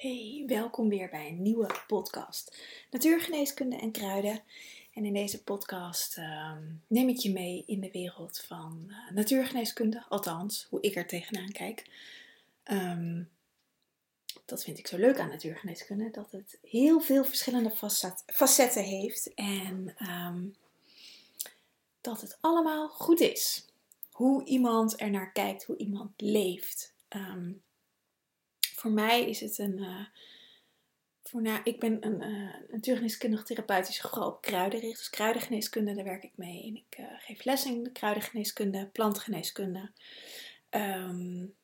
Hey, welkom weer bij een nieuwe podcast. Natuurgeneeskunde en kruiden. En in deze podcast ehm, neem ik je mee in de wereld van uh, natuurgeneeskunde, althans, hoe ik er tegenaan kijk. Ehm, dat vind ik zo leuk aan natuurgeneeskunde, dat het heel veel verschillende facetten heeft en ehm, dat het allemaal goed is. Hoe iemand er naar kijkt, hoe iemand leeft voor mij is het een. Uh, ik ben een uh, natuurgeneeskundig therapeutisch vooral op kruidenricht. Dus kruidengeneeskunde, daar werk ik mee. En ik uh, geef les in de kruidengeneeskunde, plantgeneeskunde. Um,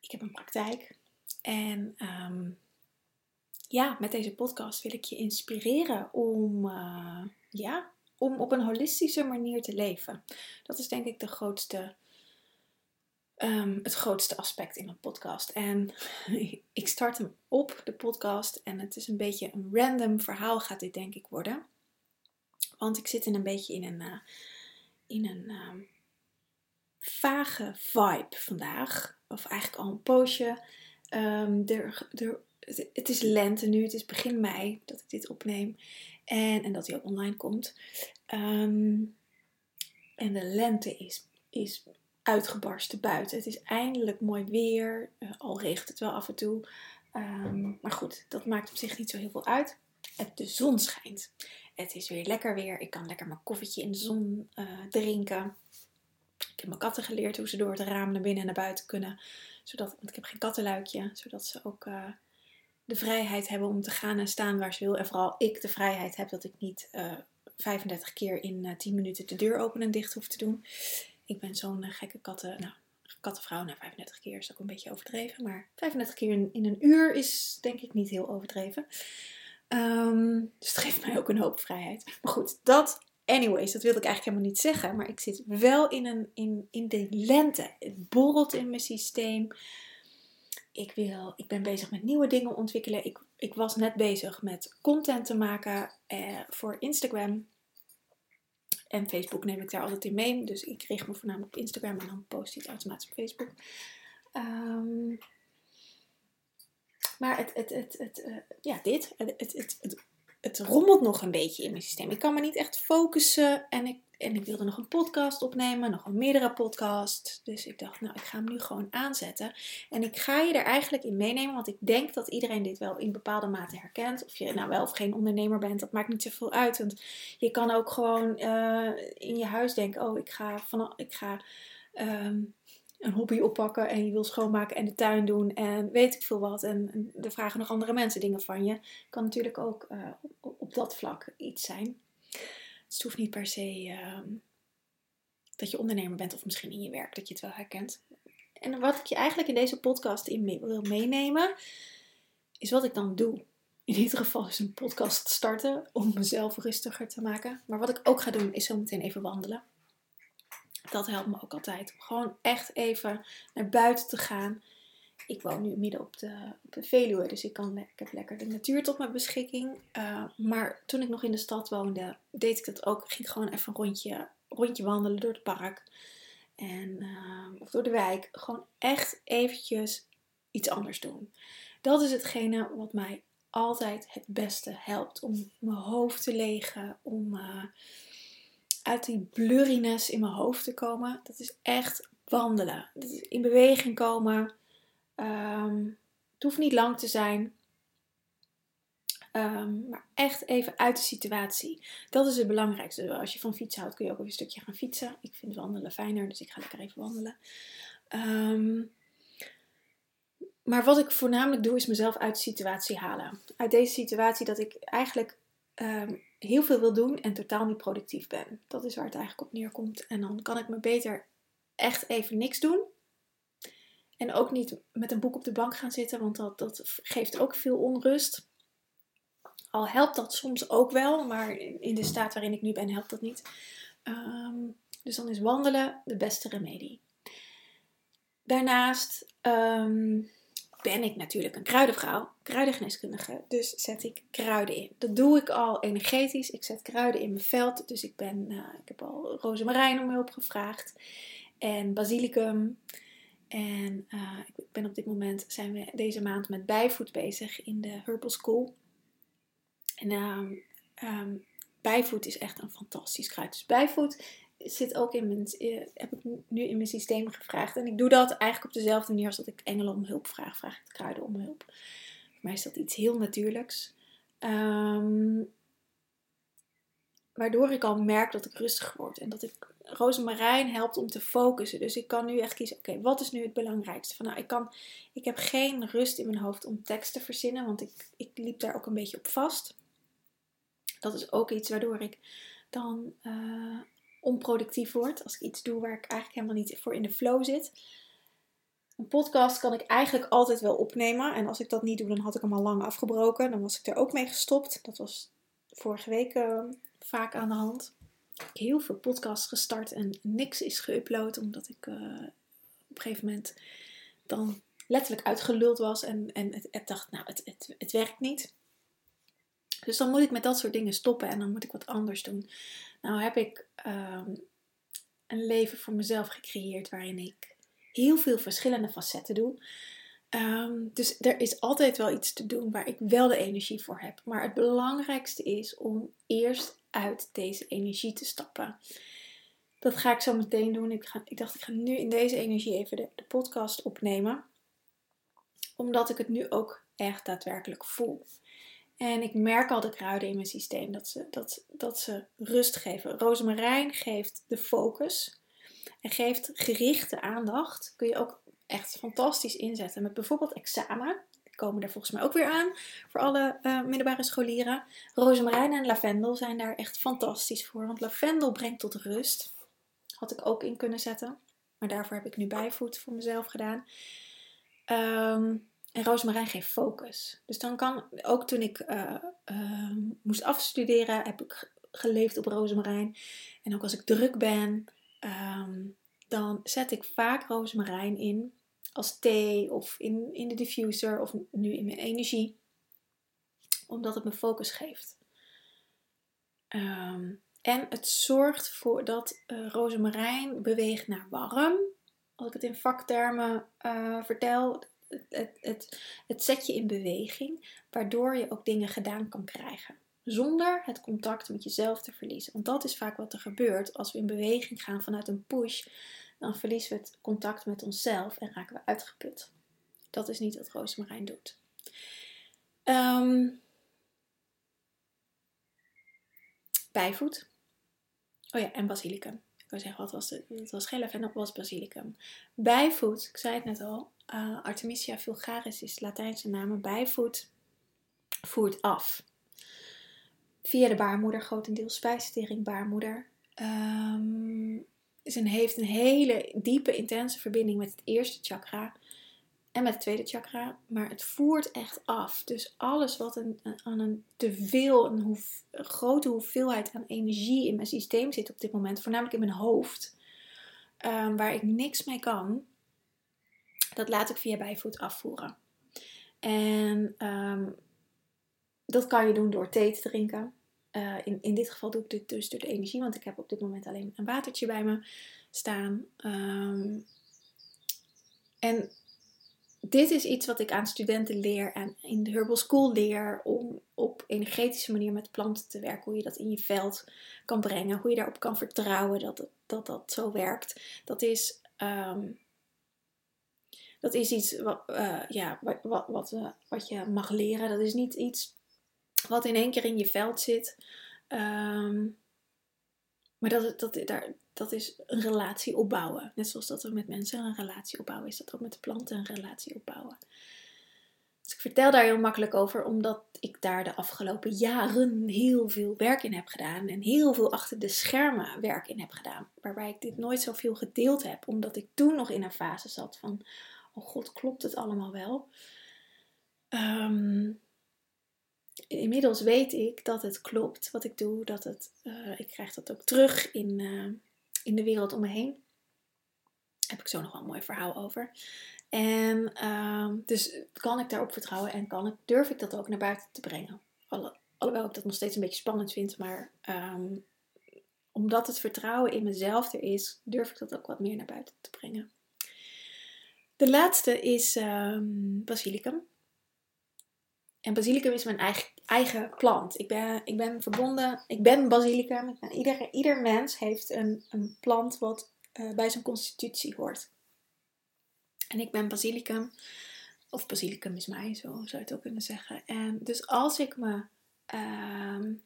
ik heb een praktijk. En um, ja, met deze podcast wil ik je inspireren om, ja, om op een holistische manier te leven. Dat is denk ik de grootste Ehm, het grootste aspect in mijn podcast. En ik start hem op, de podcast. En het is een beetje een random verhaal gaat dit denk ik worden. Want ik zit in een beetje in een, uh, in een uh, vage vibe vandaag. Of eigenlijk al een poosje. Um, er, er, het is lente nu, het is begin mei dat ik dit opneem. En, en dat hij ook online komt. En de lente is, is uitgebarsten buiten. Het is eindelijk mooi weer. Uh, al regent het wel af en toe. Um, maar goed, dat maakt op zich niet zo heel veel uit. De zon schijnt. Het is weer lekker weer. Ik kan lekker mijn koffietje in de zon uh, drinken. Ik heb mijn katten geleerd hoe ze door het raam naar binnen en naar buiten kunnen. Zodat, want ik heb geen kattenluikje. Zodat ze ook uh, de vrijheid hebben om te gaan en staan waar ze wil. En vooral ik de vrijheid heb dat ik niet 35 keer in 10 minuten de deur open en dicht hoef te doen. Ik ben zo'n eh, gekke katten, nou, kattenvrouw na 35 keer is ook een beetje overdreven. Maar 35 keer in, een uur is denk ik niet heel overdreven. Um, dus het geeft mij ook een hoop vrijheid. Maar goed, dat, anyways, dat wilde ik eigenlijk helemaal niet zeggen. Maar ik zit wel in, een, in, in de lente. Het borrelt in mijn systeem. Ik, wil, ik ben bezig met nieuwe dingen ontwikkelen. Ik, ik was net bezig met content te maken eh, voor Instagram. En Facebook neem ik daar altijd in mee. Dus ik richt me voornamelijk op Instagram en dan post ik het automatisch op Facebook. Um, maar het, het, het, het, uh, ja, dit. Het, het, het, het rommelt nog een beetje in mijn systeem. Ik kan me niet echt focussen. En ik en ik wilde nog een podcast opnemen, nog een meerdere podcast. Dus ik dacht, nou, ik ga hem nu gewoon aanzetten. En ik ga je er eigenlijk in meenemen, want ik denk dat iedereen dit wel in bepaalde mate herkent. Of je nou wel of geen ondernemer bent, dat maakt niet zoveel uit. Want je kan ook gewoon uh, in je huis denken, oh, ik ga, van, ik ga um, een hobby oppakken en je wil schoonmaken en de tuin doen en weet ik veel wat. En, en er vragen nog andere mensen dingen van je. Kan natuurlijk ook uh, op, dat vlak iets zijn. Dus het hoeft niet per se ehm, dat je ondernemer bent of misschien in je werk dat je het wel herkent. En wat ik je eigenlijk in deze podcast wil meenemen, is wat ik dan doe. In ieder geval is een podcast starten om mezelf rustiger te maken. Maar wat ik ook ga doen, is zo meteen even wandelen. Dat helpt me ook altijd. Om gewoon echt even naar buiten te gaan ik woon nu midden op de, Veluwe, dus ik, kan, ik heb lekker de natuur tot mijn beschikking. Uh, maar toen ik nog in de stad woonde, deed ik dat ook. Ik ging gewoon even een rondje, rondje wandelen door het park. En, uh, of door de wijk. Gewoon echt eventjes iets anders doen. Dat is hetgene wat mij altijd het beste helpt. Om mijn hoofd te legen. Om uh, uit die blurriness in mijn hoofd te komen. Dat is echt wandelen. Dat is in beweging komen Um, het hoeft niet lang te zijn. Um, maar echt even uit de situatie. Dat is het belangrijkste. Als je van fietsen houdt, kun je ook even een stukje gaan fietsen. Ik vind wandelen fijner, dus ik ga lekker even wandelen. Um, maar wat ik voornamelijk doe, is mezelf uit de situatie halen. Uit deze situatie dat ik eigenlijk heel veel wil doen en totaal niet productief ben. Dat is waar het eigenlijk op neerkomt. En dan kan ik me beter echt even niks doen. En ook niet met een boek op de bank gaan zitten, want dat, dat geeft ook veel onrust. Al helpt dat soms ook wel, maar in de staat waarin ik nu ben helpt dat niet. Um, dus dan is wandelen de beste remedie. Daarnaast um, ben ik natuurlijk een kruidenvrouw, kruidengeneeskundige. Dus zet ik kruiden in. Dat doe ik al energetisch. Ik zet kruiden in mijn veld. Dus ik, ben, uh, ik heb al rozemarijn om hulp gevraagd. En basilicum. En uh, ik ben op dit moment, zijn we deze maand met bijvoet bezig in de Herbal School. En um, um, bijvoet is echt een fantastisch kruid. Dus bijvoet zit ook in mijn, uh, heb ik nu in mijn systeem gevraagd. En ik doe dat eigenlijk op dezelfde manier als dat ik engelen om hulp vraag. Vraag ik de kruiden om hulp. Voor mij is dat iets heel natuurlijks. Um, waardoor ik al merk dat ik rustig word. En dat ik rozemarijn helpt om te focussen. Dus ik kan nu echt kiezen, oké, wat is nu het belangrijkste? Van, nou, ik, kan, ik heb geen rust in mijn hoofd om tekst te verzinnen, want ik, ik liep daar ook een beetje op vast. Dat is ook iets waardoor ik dan uh, onproductief word. Als ik iets doe waar ik eigenlijk helemaal niet voor in de flow zit. Een podcast kan ik eigenlijk altijd wel opnemen. En als ik dat niet doe, dan had ik hem al lang afgebroken. Dan was ik er ook mee gestopt. Dat was vorige week uh, vaak aan de hand. Ik heb heel veel podcasts gestart en niks is geüpload. Omdat ik uh, op een gegeven moment dan letterlijk uitgeluld was. En, en het, het dacht, nou, het, het, het werkt niet. Dus dan moet ik met dat soort dingen stoppen en dan moet ik wat anders doen. Nou heb ik um, een leven voor mezelf gecreëerd waarin ik heel veel verschillende facetten doe. Um, dus er is altijd wel iets te doen waar ik wel de energie voor heb. Maar het belangrijkste is om eerst uit deze energie te stappen. Dat ga ik zo meteen doen. Ik, ga, ik dacht, ik ga nu in deze energie even de podcast opnemen. Omdat ik het nu ook echt daadwerkelijk voel. En ik merk al de kruiden in mijn systeem dat ze, dat, dat ze rust geven. Rozemarijn geeft de focus en geeft gerichte aandacht. Kun je ook echt fantastisch inzetten met bijvoorbeeld examen. Die komen er volgens mij ook weer aan voor alle uh, middelbare scholieren. Rozemarijn en lavendel zijn daar echt fantastisch voor. Want lavendel brengt tot rust. Had ik ook in kunnen zetten. Maar daarvoor heb ik nu bijvoet voor mezelf gedaan. Um, en rozemarijn geeft focus. Dus dan kan, ook toen ik uh, uh, moest afstuderen, heb ik geleefd op rozemarijn. En ook als ik druk ben, um, dan zet ik vaak rozemarijn in als thee of in, in de diffuser of nu in mijn energie. Omdat het me focus geeft. Um, en het zorgt voor dat uh, rozemarijn beweegt naar warm. Als ik het in vaktermen uh, vertel, het, het, het zet je in beweging, waardoor je ook dingen gedaan kan krijgen. Zonder het contact met jezelf te verliezen. Want dat is vaak wat er gebeurt als we in beweging gaan vanuit een push. Dan verliezen we het contact met onszelf en raken we uitgeput. Dat is niet wat roosmarijn doet. Um, bijvoet. Oh ja, en basilicum. Ik wil zeggen, wat was het? Het was geen lavendel, het was basilicum. Bijvoet, ik zei het net al, uh, Artemisia vulgaris is Latijnse naam. Bijvoet voert af. Via de baarmoeder, grotendeels spijsvertering baarmoeder. Um, is een, heeft een hele diepe, intense verbinding met het eerste chakra en met het tweede chakra. Maar het voert echt af. Dus alles wat een, aan een teveel, een, een grote hoeveelheid aan energie in mijn systeem zit op dit moment, voornamelijk in mijn hoofd, um, waar ik niks mee kan, dat laat ik via bijvoet afvoeren. En um, dat kan je doen door thee te drinken. Uh, in, in dit geval doe ik dit dus door de energie, want ik heb op dit moment alleen een watertje bij me staan. Um, en dit is iets wat ik aan studenten leer en in de Herbal School leer om op energetische manier met planten te werken. Hoe je dat in je veld kan brengen, hoe je daarop kan vertrouwen dat dat, dat zo werkt. Dat is um, dat is iets wat, uh, ja, wat, wat, uh, wat, je mag leren. Dat is niet iets wat in één keer in je veld zit. Um, maar dat, dat, daar, dat is een relatie opbouwen. Net zoals dat we met mensen een relatie opbouwen, is dat ook met de planten een relatie opbouwen. Dus ik vertel daar heel makkelijk over, omdat ik daar de afgelopen jaren heel veel werk in heb gedaan. En heel veel achter de schermen werk in heb gedaan. Waarbij ik dit nooit zoveel gedeeld heb, omdat ik toen nog in een fase zat van oh god, klopt het allemaal wel? Um, inmiddels weet ik dat het klopt wat ik doe. Dat het, uh, ik krijg dat ook terug in, uh, in de wereld om me heen. Heb ik zo nog wel een mooi verhaal over. En um, dus kan ik daarop vertrouwen en kan ik, durf ik dat ook naar buiten te brengen. Alhoewel ik dat nog steeds een beetje spannend vind, maar um, omdat het vertrouwen in mezelf er is, durf ik dat ook wat meer naar buiten te brengen. De laatste is um, basilicum. En basilicum is mijn eigen, eigen plant. Ik ben, ik ben verbonden, ik ben basilicum. Ieder, ieder mens heeft een, een plant wat uh, bij zijn constitutie hoort. En ik ben basilicum, of basilicum is mij, zo zou je het ook kunnen zeggen. En dus als ik me um,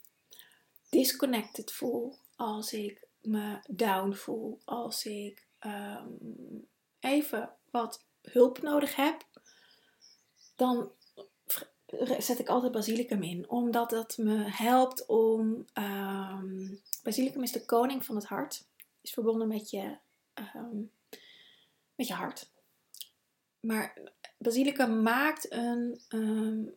disconnected voel, als ik me down voel, als ik um, even wat hulp nodig heb, dan zet ik altijd basilicum in. Omdat dat me helpt om. Um, basilicum is de koning van het hart. Is verbonden met je, um, met je hart. Maar basilicum maakt een, um,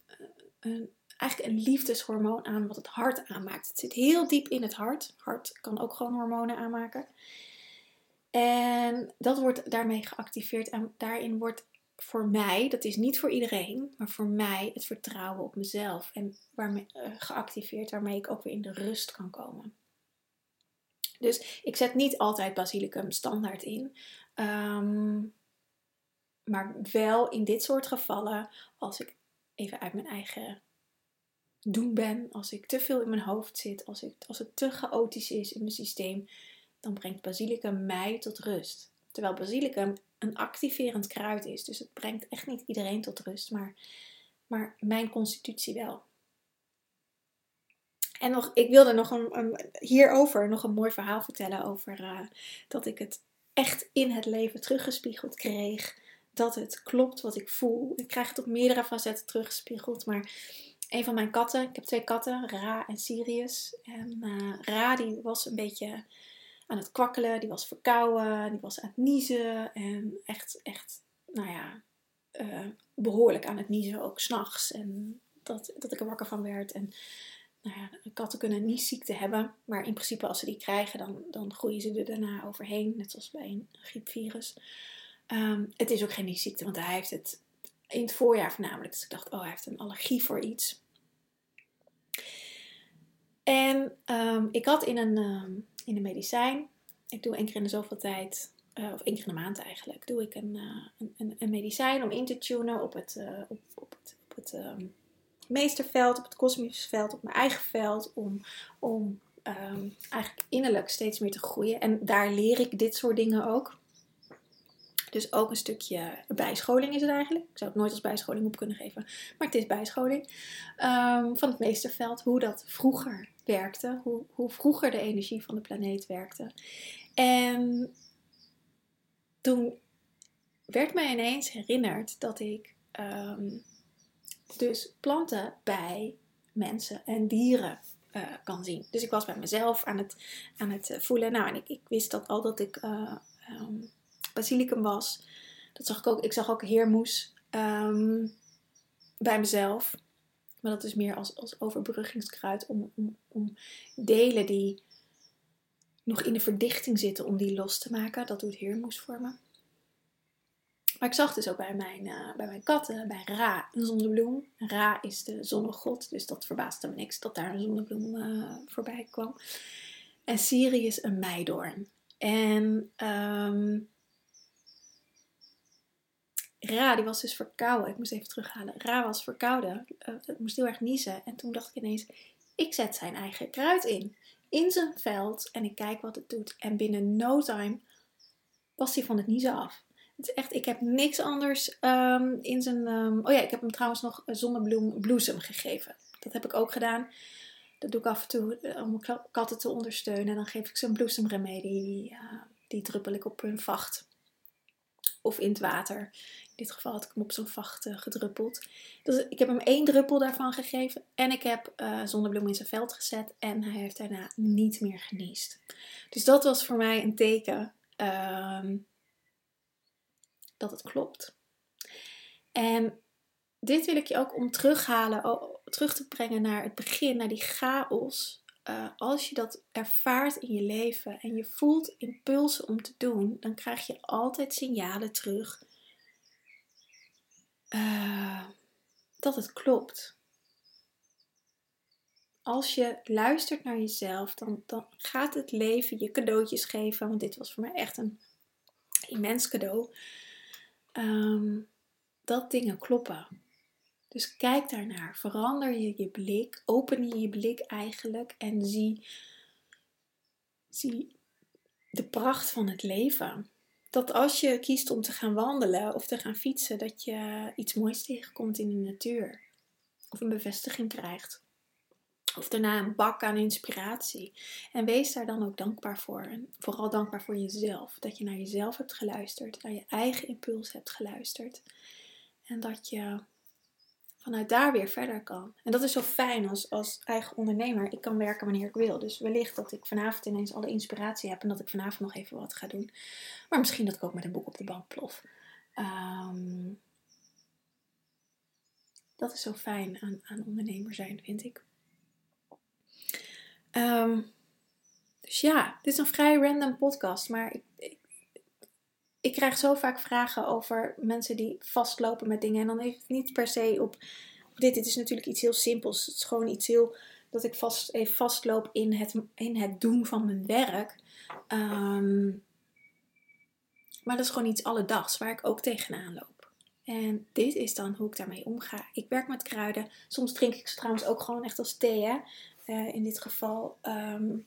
een, eigenlijk een liefdeshormoon aan wat het hart aanmaakt. Het zit heel diep in het hart. Hart kan ook gewoon hormonen aanmaken. En dat wordt daarmee geactiveerd en daarin wordt voor mij, dat is niet voor iedereen, maar voor mij het vertrouwen op mezelf en waarmee, uh, geactiveerd waarmee ik ook weer in de rust kan komen. Dus ik zet niet altijd basilicum standaard in, um, maar wel in dit soort gevallen als ik even uit mijn eigen doen ben, als ik te veel in mijn hoofd zit, als, ik, als het te chaotisch is in mijn systeem, dan brengt basilicum mij tot rust. Terwijl basilicum een activerend kruid is. Dus het brengt echt niet iedereen tot rust, maar, maar mijn constitutie wel. En nog, ik wilde nog een, een, hierover nog een mooi verhaal vertellen over uh, dat ik het echt in het leven teruggespiegeld kreeg. Dat het klopt wat ik voel. Ik krijg het op meerdere facetten teruggespiegeld. Maar een van mijn katten, ik heb twee katten, Ra en Sirius. En uh, Ra die was een beetje aan het kwakkelen, die was verkouden, die was aan het niezen en echt, echt, nou ja, uh, behoorlijk aan het niezen, ook s'nachts. En dat, dat ik er wakker van werd. En nou ja, katten kunnen niet ziekte hebben, maar in principe als ze die krijgen, dan, dan groeien ze er daarna overheen, net zoals bij een griepvirus. Um, het is ook geen ziekte, want hij heeft het in het voorjaar voornamelijk. Dus ik dacht, oh, hij heeft een allergie voor iets. En um, ik had in een, um, in een medicijn, ik doe één keer in de zoveel tijd, uh, of één keer in de maand eigenlijk, doe ik een, uh, een, een, medicijn om in te tunen op het, uh, op, op het, op het um, meesterveld, op het kosmische veld, op mijn eigen veld, om, om eigenlijk innerlijk steeds meer te groeien. En daar leer ik dit soort dingen ook. Dus ook een stukje bijscholing is het eigenlijk. Ik zou het nooit als bijscholing op kunnen geven, maar het is bijscholing. Um, van het meesterveld, hoe dat vroeger werkte, hoe, hoe vroeger de energie van de planeet werkte. En toen werd mij ineens herinnerd dat ik um, dus planten bij mensen en dieren uh, kan zien. Dus ik was bij mezelf aan het, aan het eh, voelen. Nou, en ik, ik wist dat al dat ik uh, um, basilicum was. Dat zag ik ook. Ik zag ook heermoes um, bij mezelf. Maar dat is meer als, als overbruggingskruid om, om, om delen die nog in de verdichting zitten, om die los te maken. Dat doet heermoes voor me. Maar ik zag dus ook bij mijn, uh, bij mijn katten, bij Ra, een zonnebloem. Ra is de zonnegod, dus dat verbaasde me niks dat daar een zonnebloem uh, voorbij kwam. En Sirius een meidoorn. En um, Ra, die was dus verkouden. Ik moest even terughalen. Ra was verkouden. Uh, ik moest heel erg niezen. En toen dacht ik ineens, ik zet zijn eigen kruid in. In zijn veld. En ik kijk wat het doet. En binnen no time was hij van het niezen af. Het is echt, ik heb niks anders um, in zijn... Um, oh ja, ik heb hem trouwens nog zonnebloem gegeven. Dat heb ik ook gedaan. Dat doe ik af en toe eh, om katten te ondersteunen. Dan geef ik ze een bloesemremedie. Die, die druppel ik op hun vacht. Of in het water dit geval had ik hem op zijn vacht uh, gedruppeld. Dus ik heb hem één druppel daarvan gegeven. En ik heb uh, zonnebloem in zijn veld gezet. En hij heeft daarna niet meer geniest. Dus dat was voor mij een teken uh, dat het klopt. En dit wil ik je ook om terughalen, terug te brengen naar het begin, naar die chaos. Uh, als je dat ervaart in je leven en je voelt impulsen om te doen, dan krijg je altijd signalen terug uh, dat het klopt. Als je luistert naar jezelf, dan, dan gaat het leven je cadeautjes geven. Want dit was voor mij echt een immens cadeau. ehm, dat dingen kloppen. Dus kijk daarnaar. Verander je je blik. Open je je blik eigenlijk. En zie, zie de pracht van het leven. Dat als je kiest om te gaan wandelen of te gaan fietsen, dat je iets moois tegenkomt in de natuur. Of een bevestiging krijgt. Of daarna een bak aan inspiratie. En wees daar dan ook dankbaar voor. En vooral dankbaar voor jezelf. Dat je naar jezelf hebt geluisterd. Naar je eigen impuls hebt geluisterd. En dat je vanuit daar weer verder kan. En dat is zo fijn als, als eigen ondernemer. Ik kan werken wanneer ik wil. Dus wellicht dat ik vanavond ineens alle inspiratie heb. En dat ik vanavond nog even wat ga doen. Maar misschien dat ik ook met een boek op de bank plof. Ehm, dat is zo fijn aan, aan ondernemer zijn, vind ik. Um, dus ja, dit is een vrij random podcast, maar ik, ik, krijg zo vaak vragen over mensen die vastlopen met dingen. En dan heeft het niet per se op, dit. Dit is natuurlijk iets heel simpels. Het is gewoon iets heel dat ik vast, even vastloop in het, in het doen van mijn werk. Um, maar dat is gewoon iets alledags waar ik ook tegenaan loop. En dit is dan hoe ik daarmee omga. Ik werk met kruiden. Soms drink ik ze trouwens ook gewoon echt als thee. Hè? Uh, in dit geval um,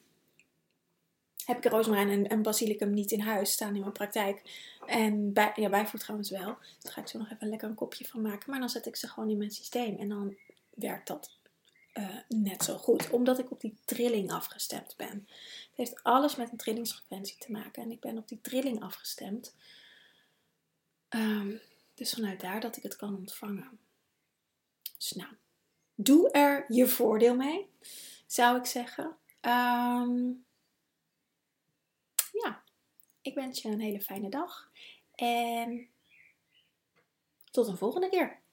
heb ik rozemarijn en, en, basilicum niet in huis staan in mijn praktijk. En bij, ja, bijvoer trouwens wel. Daar ga ik zo nog even lekker een kopje van maken. Maar dan zet ik ze gewoon in mijn systeem. En dan werkt dat uh, net zo goed. Omdat ik op die trilling afgestemd ben. Het heeft alles met een trillingsfrequentie te maken. En ik ben op die trilling afgestemd. Um, dus vanuit daar dat ik het kan ontvangen. Dus nou, doe er je voordeel mee, zou ik zeggen. Um, ik wens je een hele fijne dag. En tot een volgende keer.